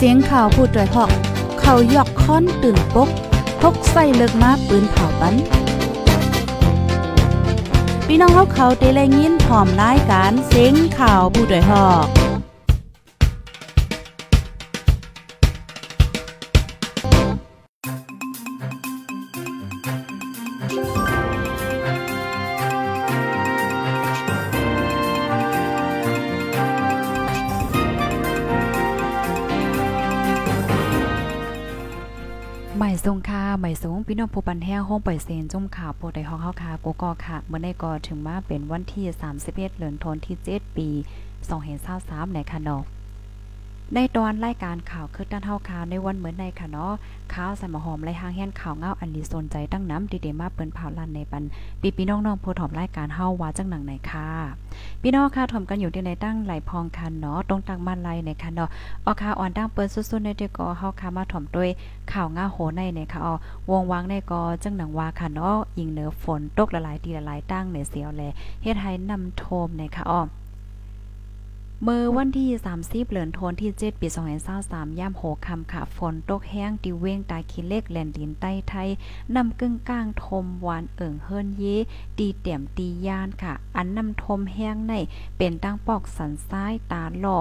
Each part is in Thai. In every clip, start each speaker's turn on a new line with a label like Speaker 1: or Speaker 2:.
Speaker 1: เสียงข่าวพูดด้วยหอก เขายอกค้อนตื่นปกพกใส่เลิกมาปืนเผาปันพี่น้องเขาเขาเตะแลยินพร้อมรายการเสียงข่าวผู้ด้วยหอก น้องผู้ปันแห้งห้องปล่อยเซนจุ่มข่าวโปรดได้ฮอกเข้าคาโกกอค่ะเมื่อได้ก็ถึงมาเป็นวันที่ 31เดือนธันวาคมที่ 7 ปี2023ในค่ะเนาะ ในตอนรายการข่าวคือด้านเฮาคาวในวันเหมือนในค่ะเนาะข่าวใส่หมหอมไรหางแห่นข่าวเงาอันนี้สนใจตั้งน้ำดีเดมาเปิ้นเผาลันในปันปีพี่น้องๆผู้ถอมรายการเฮาว่าจังหนังไหนค่ะ พี่น้องค่ะถอมกันอยู่ที่ในตั้งไหลพองคันเนาะตรงตังมันไหลในค่ะเนาะออค่ะอ่อนดังเปิ้นสุดๆในเดก็เฮาค่ะมาถอมด้วยข่าวเงาโหในในค่ะอ๋อวงวางในก็จังหนังว่าค่ะเนาะยิงเหนือฝนตกละลายทีละลายตั้งในเสียวแลเฮ็ดให้นำโทมในค่ะอ๋อ เมื่อวันที่ 30เดือนธันที่ 7 ปี2023ย่ามโหคำค่ะฝนตกแห้งติเว้งตาขี้เล็กแลนดินใต้ไทยนำกึ่งก้างทมหวานเอิ่งเฮิรนเยตีเตี่ยมตียานค่ะ อันนำทมแห้งในเป็นตั้งปอกสันซ้ายตาหล่อ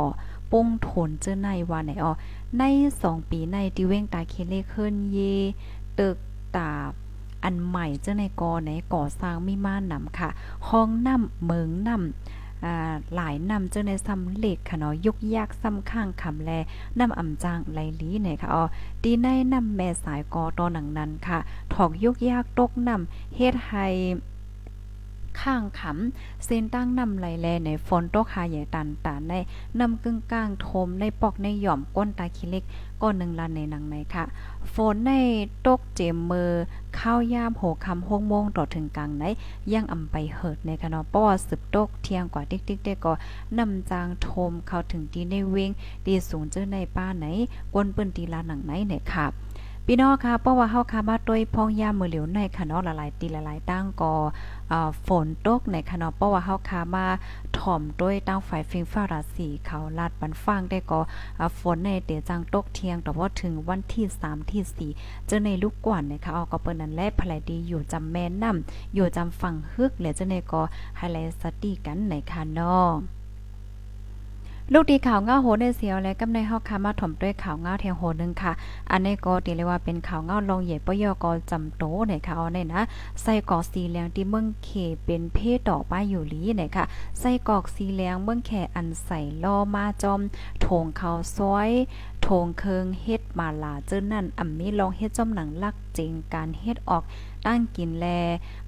Speaker 1: ปุ้งทนเจอในว่าไหนอ๋อใน 2 ปีในติเว้งตาขี้เล็กเฮิรนเยตึกตาอันใหม่เจ้าในกอไหนก่อสร้างมีม่านนำค่ะ ห้องน้ำเมืองน้ำ หลายนำเจ้าในซ้ำเล็กค่ะเนาะยุกยากซ้ำข้างคำแลนำอ่ำจางไหลลีเนี่ยค่ะอ๋อดีในนำแม่สายกอตอหนังนั้นค่ะถอกยุกยากตกนำเฮ็ดให้ ข้างขำเส้นตั้งนำไหลแลในฝนตกหาใหญ่ตันตาในนำกึ่งกลางโทมในปอกในหย่อมก้นตาขี้เล็กก้อนหนึ่งลันในหนังในค่ะ ฝนในตกเจมมือข้าวยามโหคำหงโมงต่อถึงกลางไหนยังอำไปเหิดในค่ะเนาะป้อสืบตกเที่ยงกว่าติ๊กๆได้ก็นำจางโทมเข้าถึงที่ในเวงดีสูงเจอในป้าไหนกวนเปิ้นตีลาหนังไหนเนี่ยค่ะ พี่น้องค่ะเพราะว่าเฮาคามาด้วยพองยามมือเหลียวในค่ะเนาะหลายๆตีหลายๆตั้งก็อ่ฝนตกในค่ะเนาะเพราะว่าเฮาคามาถ่อมด้วยตั้งฝ่ายฟิงฟ้าราศีเขาลาดบันฟางได้ก็ฝนในเตจังตกเที่ยงแต่ว่าถึงวันที่ 3 ที่ 4 เจอในลูกกวนนะคะเอาก็เปิ้นนั้นแลภลายดีอยู่จำแม่นนำอยู่จำฝั่งฮึกและเจอในก็ไฮไลท์สตี้กันในค่ะเนาะ ลูกดีข่าวเงาโหในเสียวและกำในเฮาคามาถมด้วยข่าวเงาแทงโหนึงค่ะ อันนี้ก็ตีเลยว่าเป็นข่าวเงาลงเหย่ปยกจำโตเนี่ยค่ะเอาเนี่ยนะใส่กอกสีเหลืองที่เมืองเขเป็นเพศดอกป้ายอยู่ลีเนี่ยค่ะใส่กอกสีเหลืองเมืองแขอันใส่ล่อมาจอมโถงเขาซอยโถงเคิงเฮ็ดมาลาเจิ้นนั่นอ่ำมีลองเฮ็ดจอมหนังลักจริงการเฮ็ดออกตั้งกินแล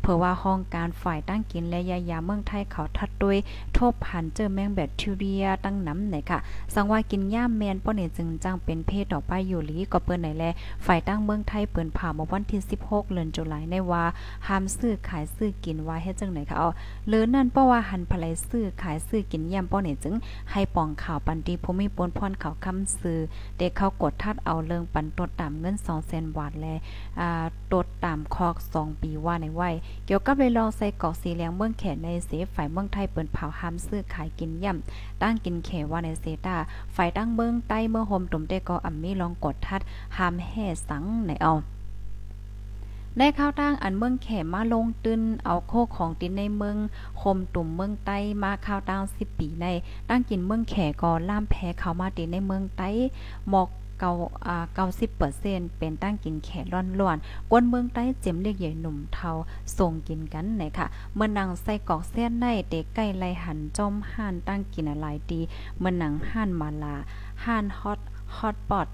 Speaker 1: เผื่อว่าห้องการฝ่ายตั้งกินแลยายาเมืองไทยเขาทัดด้วยโทบพันเจอแมงแบคทีเรียตั้งน้ำไหนค่ะสังว่ากินย่ามแมนป้อเนี่ยจึงจังเป็นเพศดอกป้อยู่ลีก็เปิ้นไหนแลฝ่ายตั้งเมืองไทยเปิ้นผ่ามาวันที่ 16เดือนตุลาในว่าห้ามซื้อขายซื้อกินว่าเฮ็ดจังไหนค่ะเอาเลือนั่นเพราะว่าหันภลายซื้อขายซื้อกินย่ามป้อเนี่ยจึงให้ปองข่าวปันดีผู้มีปนพรเขาคำซื้อเด็กเขากดทัดเอาเรื่องปันตดตามเงิน200,000บาทแลอ่าตดตามคอก 2 ปีว่าในไว้เกี่ยวกับเลยลองใส่กอกสีเหลืองเมืองแขนในเสฝ่ายเมืองไทยเปิ้นเผาห้ามซื้อขายกินย่ำตั้งกินแขว่าในเซตาฝ่ายตั้งเมืองใต้เมืองโฮมตุ่มเตก็อ่ำมีลองกดทัดห้ามแห่สังในเอา ในข้าวตั้งอันเมืองแขมาลงตึนเอาโคของตินในเมืองคมตุ่มเมืองใต้มาข้าวตั้ง10ปีในตั้งกินเมืองแขก็ล่ามแพ้เขามาตินในเมืองใต้หมอกเก้าอ่าเก้าสิบเปอร์เซ็นเป็นตั้งกินแขร้อนล้วนกวนเมืองใต้เจ็มเรียกใหญ่หนุ่มเทาส่งกินกันไหนค่ะ เมื่อนังใส่กอกเส้นในเด็กใกล้ไลหันจอมห่านตั้งกินอะไรดี เมื่อนังห่านมาลาห่านฮอตฮอตปอต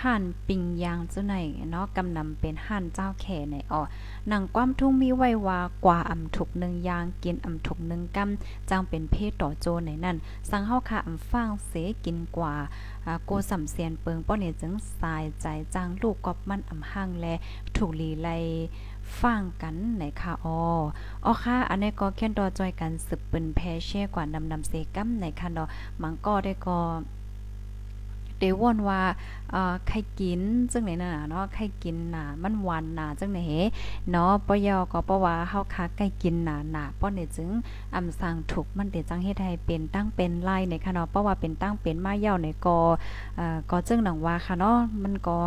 Speaker 1: ห่านปิงยางเจ้าไหนเนาะกำนำเป็นห่านเจ้าแข่ในอ๋อหนังความทุ่งมีไว้ว่ากว่าอำถุกหนึ่งยางกินอำถุกหนึ่งกำจังเป็นเพศต่อโจในนั่นสังเฮาค่ะอำฟางเสกินกว่าโกสำเสียนเปิงป้อเนี่ยจึงสายใจจังลูกกอบมันอำหังแลถูกลีไลฟังกันไหนค่ะอ๋ออ๋อค่ะอันนี้ก็แค่นดอจอยกันสืบเปืนแพเช่กว่านำนำเซกัมไหนค่ะเนาะมังก็ได้ก็ เดว่นว่าไข่กินจังไหนน่ะเนาะไข่กินน่ะมันหวานน่ะจังไหนเนาะปยอก็ปะว่าเฮาคักใกล้กินน่ะน่ะป้อนี่จึงอำสั่งถูกมันเดจังเฮ็ดให้เป็นตั้งเป็นไล่ในค่ะเนาะเพราะว่าเป็นตั้งเป็นมาเย่าในกอเอ่อก็จึงหนังว่าค่ะเนาะมันก็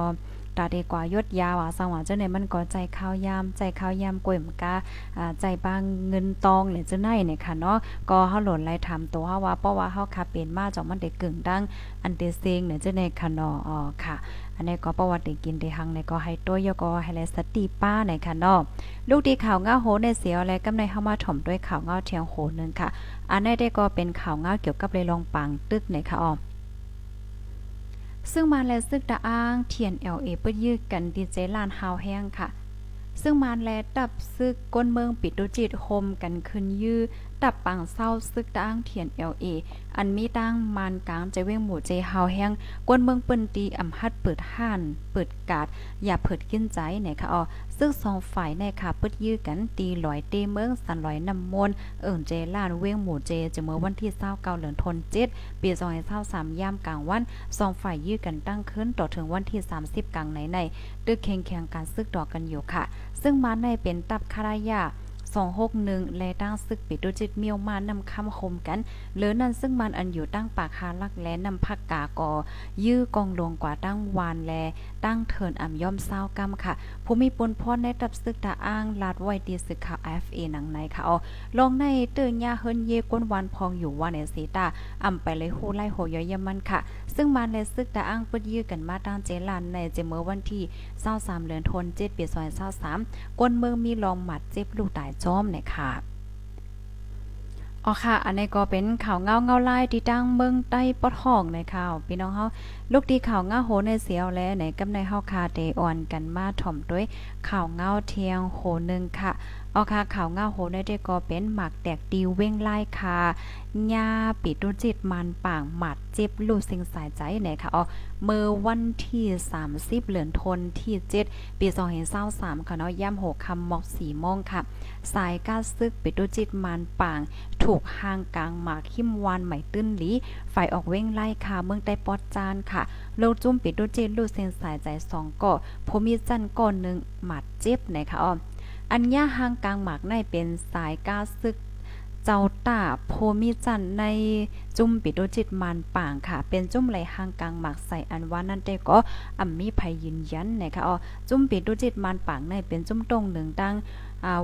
Speaker 1: ตาดีกว่ายดยาว่าสังว่าจังไหนมันก็ใจข้าวยามใจข้าวยามกล้วยมกาอ่าใจบางเงินตองเลยจังได๋เนี่ยค่ะเนาะก็เฮาหล่นไล่ถามตัวเฮาว่าเพราะว่าเฮาคับเป็นมาจอกมันได้กึ่งดังอันเตเซงเนี่ยจังได๋ค่ะเนาะอ๋อค่ะ อันนี้ก็ประวัติได้กินได้หังในก็ให้ตัวยก็ให้แลสติป้าในค่ะเนาะลูกดีข่าวเงาโหในเสียวและกำในเฮามาถ่อมด้วยข่าวเงาเทียงโหนึงค่ะ อันนี้ได้ก็เป็นข่าวเงาเกี่ยวกับเลยลองปังตึกในค่ะอ๋อ ซึ่งมาแลซึกตะอ้างเทียน LA เปิ้ยื้อกันดีเจลานฮาวแห้งค่ะ ซึ่งมาแลดับซึกก้นเมืองปิดดูจิตโฮมกันขึ้นยื้อดับปังเศร้าซึกตะอ้างเทียน LA อันมีตั้งมานกลางใจเว้งหมู่เจฮาวแห้งก้นเมืองเปิ้นตีอำฮัดเปิดห้าน เปิดกาดอย่าเผิดกินใจไหนค่ะอ๋อ ซึ่งสองฝ่ายในค่ะเปิดยื้อกันตีลอยเตเมืองสันลอยน้ำมนเอิ่งเจล้านเว้งหมู่เจจะเมื่อวันที่29เดือนธันวาคมปี2523ยามกลางวันสองฝ่ายยื้อกันตั้งขึ้นต่อถึงวันที่ 30 กลางในในดึกแข่งแข่งการซึกดอกกันอยู่ค่ะ ซึ่งมาในเป็นตับคารายา261 และตั้งซึกปิดดุจิตเมียวมานำคำคมกันเหลือนั้นซึ่งมันอันอยู่ตั้งปากคาลักและนำพักกากอ ยื้อกองลงกว่าตั้งวานแลตั้งเถินอ่ำย่อมเศร้ากำค่ะ ผู้มีปุนพรในตับซึกตาอ้างลาดไว้ดีสึกข่าว FA หนังในค่ะอ๋อลงในเตือนยาเฮิรนเยก้นวันพองอยู่ว่าในสีตาอ่ำไปเลยฮู้ไล่โหยอยมันค่ะ ซึ่งมันและซึกตาอ้างปึดยื้อกันมาตั้งเจลานในเจเมื่อวันที่23เดือนธันวาคมปี2023ก้นเมืองมีลองหมัดเจ็บลูกตายจอมเนี่ยค่ะ อ๋อค่ะ อันนี้ก็เป็นข่าวเงาเงาไล่ที่ตั้งเมืองใต้ปอดห้องในข่าวพี่น้องเฮาลูกดีข่าวเงาโหในเสียวและในกำในเฮาคาเดออนกันมาถ่อมด้วยข่าวเงาเทียงโหนึงค่ะ อ๋อค่ะข่าวเงาโหในได้ก็เป็นหมักแตกดีเว้งไล่ค่ะญาปิดุจิตมันป่างหมัดเจ็บลูกสิงสายใจไหนค่ะอ๋อเมื่อวันที่ 30เหลือนทนที่ 7 ปี2023ค่ะเนาะย่ำ6คำหมอก4โมงค่ะ สายก้าซึกปิดุจิตมันป่าง ถูกห่างกลางหมากขิมวานใหม่ตื้นหลีฝ่ายออกเว้งไล่ค่ะเมืองใต้ปอดจานค่ะโลจุ่มปิดุจิตลูกเส้นสายใจ2ก่อพมีจันก่อนนึงหมัดเจ็บไหนค่ะอ๋อ อันย่าห่างกลางหมากในเป็นสายก้าซึก เจ้าตาโพมีจันในจุ่มปิดโดจิตมันป่างค่ะ เป็นจุ่มไหลห่างกลางหมากใส่อันว่านั่นได้ก็อ่ำมีภัยยืนยันนะคะอ๋อจุ่มปิดโดจิตมันป่างในเป็นจุ่มตรงหนึ่งตั้ง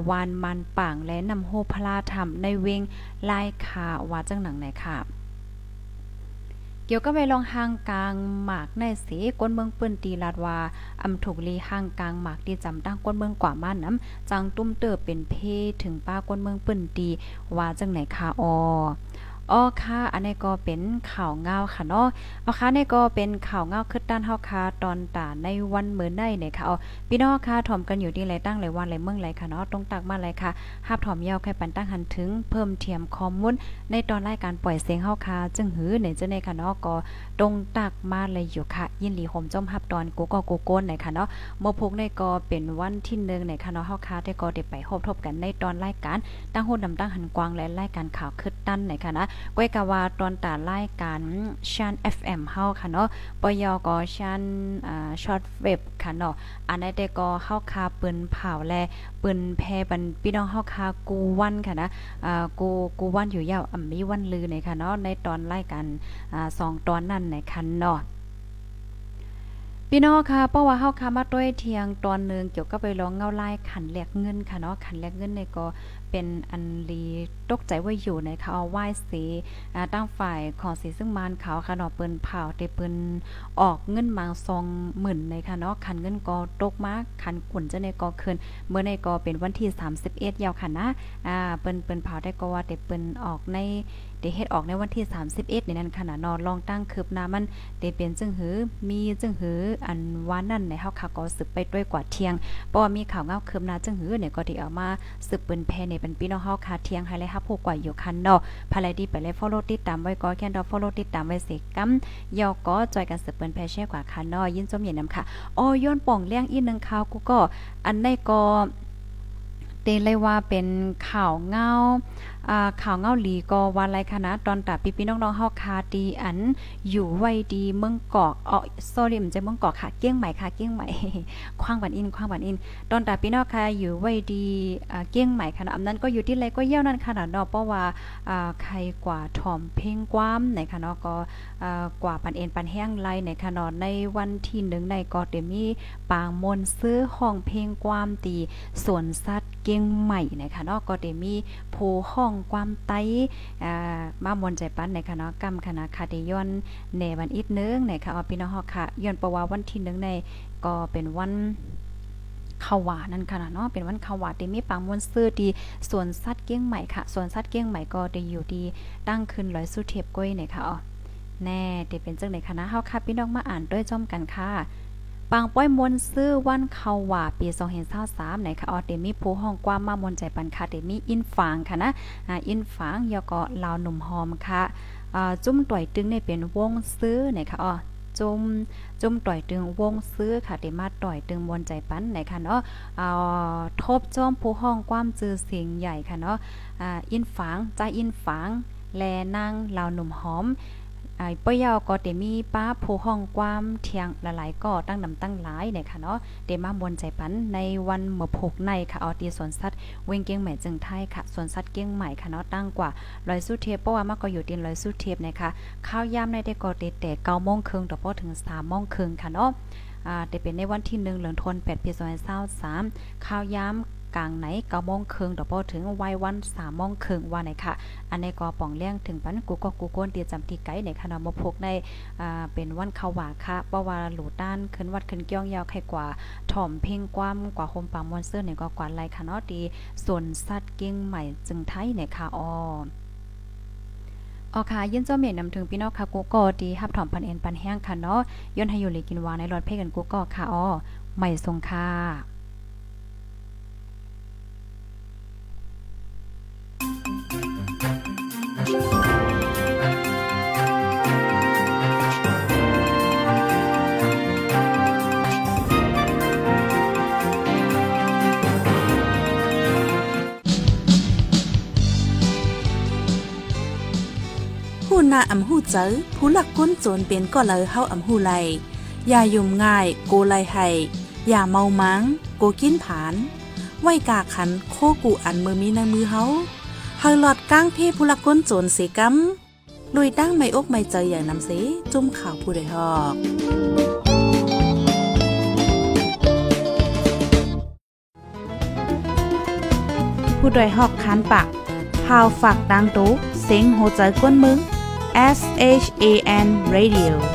Speaker 1: วานมันป่างและนำโฮพลาธรรมในเวงลายขาว่าจังหนังไหนค่ะ เกี่ยวกับไปลองห่างกลางหมากในสีก้นเมืองปื้นตีลาดว่าอำถูกลีห่างกลางหมากที่จำตั้งก้นเมืองกว่ามาน้ำจังตุ้มเติบเป็นเพถึงป้าก้นเมืองปื้นตีว่าจังไหนคะออ อ๋อค่ะ อันนี้ก็เป็นข่าวเงาค่ะเนาะอ๋อค่ะนี่ก็เป็นข่าวเงาคึดด้านเฮาค่ะตอนตาในวันเหมื้อในเนี่ยค่ะอ๋อพี่น้องค่ะถ่อมกันอยู่ที่ไรตั้งไรวันไรเมืองไรค่ะเนาะตรงตักมาไรค่ะฮับถ่อมเยาวแค่ปันตั้งหันถึงเพิ่มเทียมข้อมูลในตอนรายการปล่อยเสียงเฮาค่ะจึงหือในจังได๋ค่ะเนาะก็ตรงตักมาเลยอยู่ค่ะ ยินดีห่มจมฮับตอนกูก็กูโกนในค่ะเนาะเมื่อพุกในก็เป็นวันที่1ในค่ะเนาะเฮาค่ะได้ก็ได้ไปพบทบกันในตอนรายการตั้งโหดำตั้งหันกวางและรายการข่าวคึดตั้นในค่ะนะก้อยกะว่าตอนตาไล่การชัน FM เฮาค่ะเนาะปยก็ชันอ่าช็อตเว็บค่ะเนาะอันนั้นแต่ก็เฮาคาปืนเผาแลปืนแพบันพี่น้องเฮาคากูวันค่ะนะอ่ากูกูวันอยู่ยาวอ่มีวันลือในค่ะเนาะในตอนไล่การอ่า2ตอนนั้นในคันเนาะ พี่น้องค่ะเพราะว่าเฮาค่ะมาด้วยเทียงตอนนึงเกี่ยวกับไปร้องเงาไลายขันแลกเงินค่ะเนาะขันแลกเงินในก็เป็นอันลีตกใจว่าอยู่ในเขาเอาไหว้สีตั้งฝ่ายของสีซึ่งมานเขาค่ะเนาะเปิ้นเผาเตเปิ้นออกเงินมาซองหมื่นในค่ะเนาะคันเงินก็ตกมากคันขุนจะในก็คืนเมื่อในก็เป็นวันที่31ยาวค่ะนะอ่าเปิ้นเปิ้นเผาได้ก็ว่าเตเปิ้นออกใน เดเฮ็ดออกในวันที่ 31นี่นั่นค่ะนะนอลองตั้งคืบหน้ามันเดเป็นจึงหือ มีจึงหือ อันว่านั่นในเฮาค่ะก็สืบไปด้วยกว่าเที่ยงเพราะว่ามีข่าวเงาคืบหน้าจึงหือเนี่ยก็ที่เอามาสืบเปิ้นแพในเป็นพี่น้องเฮาค่ะเที่ยงให้เลยฮับผู้กว่าอยู่คันเนาะภายดีไปเลย follow ติดตามไว้ก็แค่ดอ follow ติดตามไว้สิกำยอก็จอยกันสืบเปิ้นแพแช่กว่าคันเนาะยินสมเย็นนำค่ะอ๋อย้อนป่องเลี้ยงอีกนึงข่าวกูก็อันในก็ เตเลยว่าเป็นข่าวเงาข่าวเงาหลีก็วันไรคณะตอนตาปีพี่น้องๆเฮาคาดีอันอยู่ไว้ดีเมืองกอกอ๋อสอรี่มันจะเมืองกอกค่ะเกี้ยงใหม่ค่ะเกี้ยงใหม่คว้างบันอินคว้างบันอิน ตอนตาพี่น้องค่ะอยู่ไว้ดีอ่าเกี้ยงใหม่ค่ะอำนั้นก็อยู่ที่ไรก็เยี่ยวนั่นค่ะเนาะเพราะว่าอ่าใครกว่าถ่อมเพ่งกว้ามในค่ะเนาะก็อ่ากว่าปันเอ็นปันแห้งไรในค่ะเนาะในวันที่1ในก็เดมีปางมนซื้อห้องเพลงกว้ามตีสวนสัตว์เกี้ยงใหม่นะคะเนาะก็เดมีโพห้องความไตอ่ามามวนใจปั้นในคณะกรรมคณะคาเดยอนในวันอีกนึงนะคะเอพี่น้องฮอกค่ะย้อนประว่าวันที่1ในก็เป็นวันขาวานั่นค่ะเนาะเป็นวันขาวาที่มีปังมวนซื้อดีสวนสัตว์เกี้ยงใหม่ค่ะสวนสัตว์เกี้ยงใหม่ก็ได้อยู่ดีตั้งขึ้นร้อยสุเทพก้อยเนี่ยค่ะอ๋อแน่เดี๋ยวเป็นจังไหนคณะเฮาค่ะพี่น้องมาอ่านด้วยจ้อมกันค่ะ ปางป้อยมนซื้อวันเขาว่าปี2023ไหนค่ะออเดมีผู้ห้องกว้างมามนใจปันค่ะเดมีอินฝางค่ะนะอ่าอินฝางยอก็ลาวหนุ่มหอมค่ะอ่าจุ้มต่อยตึงในเป็นวงซื้อไหนค่ะอ๋อจุ่มจุ่มต่อยตึงวงซื้อค่ะเดมาต่อยตึงมนใจปันไหนค่ะเนาะอ่าทบจ้อมผู้ห้องความจือเสียงใหญ่ค่ะเนาะอ่าอินฝางใจอินฝางแลนางลาวหนุ่มหอม ไอ้ป้อยาวก็เตมีป้าผู้ห้องความเทียงหลายๆก็ตั้งนำตั้งหลายเนี่ยค่ะเนาะเดมามวนใจปันในวันเมื่อพกในค่ะออตีสวนสัตว์เวงเกียงใหม่จึงไทยค่ะสวนสัตว์เกียงใหม่ค่ะเนาะตั้งกว่าลอยสู้เทียบเพราะว่ามากก็อยู่ดินลอยสู้เทียบนะคะข้าวยามในได้ก็เตแต่เก้าโมงครึ่งต่อพอถึงสามโมงครึ่งค่ะเนาะอ่าได้เป็นในวันที่1เหลืองทน8ปี2023ข้าวยาม กลางไหนเก้าโมงครึ่งต่อพอถึงวัยวันสามโมงครึ่งว่าไหนค่ะ อันในก็ป่องเลี้ยงถึงปันกูก็กูก้นเตียจำที่ไกในคณะมพกในอ่าเป็นวันเขาวาค่ะเพราะว่าหลูด้านขึ้นวัดขึ้นเกี้ยงยาวใครกว่าถ่อมเพ่งกว้ามกว่าโฮมปามอนเซอร์เนี่ยก็กว่าไรค่ะเนาะดีส่วนสัตว์เก่งใหม่จึงไทยเนี่ยค่ะอ๋อออค่ะยินเจ้าเมียนำถึงพี่น้องค่ะกูก็ดีฮับถอมพันเอ็นปันแห้งค่ะเนาะย้อนให้อยู่เลยกินวาในรถเพ่กันกูก็ค่ะอ๋อใหม่ทรงค่ะ
Speaker 2: นาอำหูเจอผู้หลักก้นโจรเป็นก็เลยเฮาอำหูไลอย่ายุ่มง่าย โกไลไห้อย่าเมามังโกกินผาน ไว้กาขันโคกูอันมือมีในมือเฮาเฮาหลอดก้างเพผู้หลักก้นโจรเสกำลุยตั้งไม่อกไม่ใจอย่างนำเสจุ่มข่าวผู้ใดฮอกผู้ใดฮอกคันปากพาวฝากดังตู้เซ็งโหใจกวนมึง S H A N Radio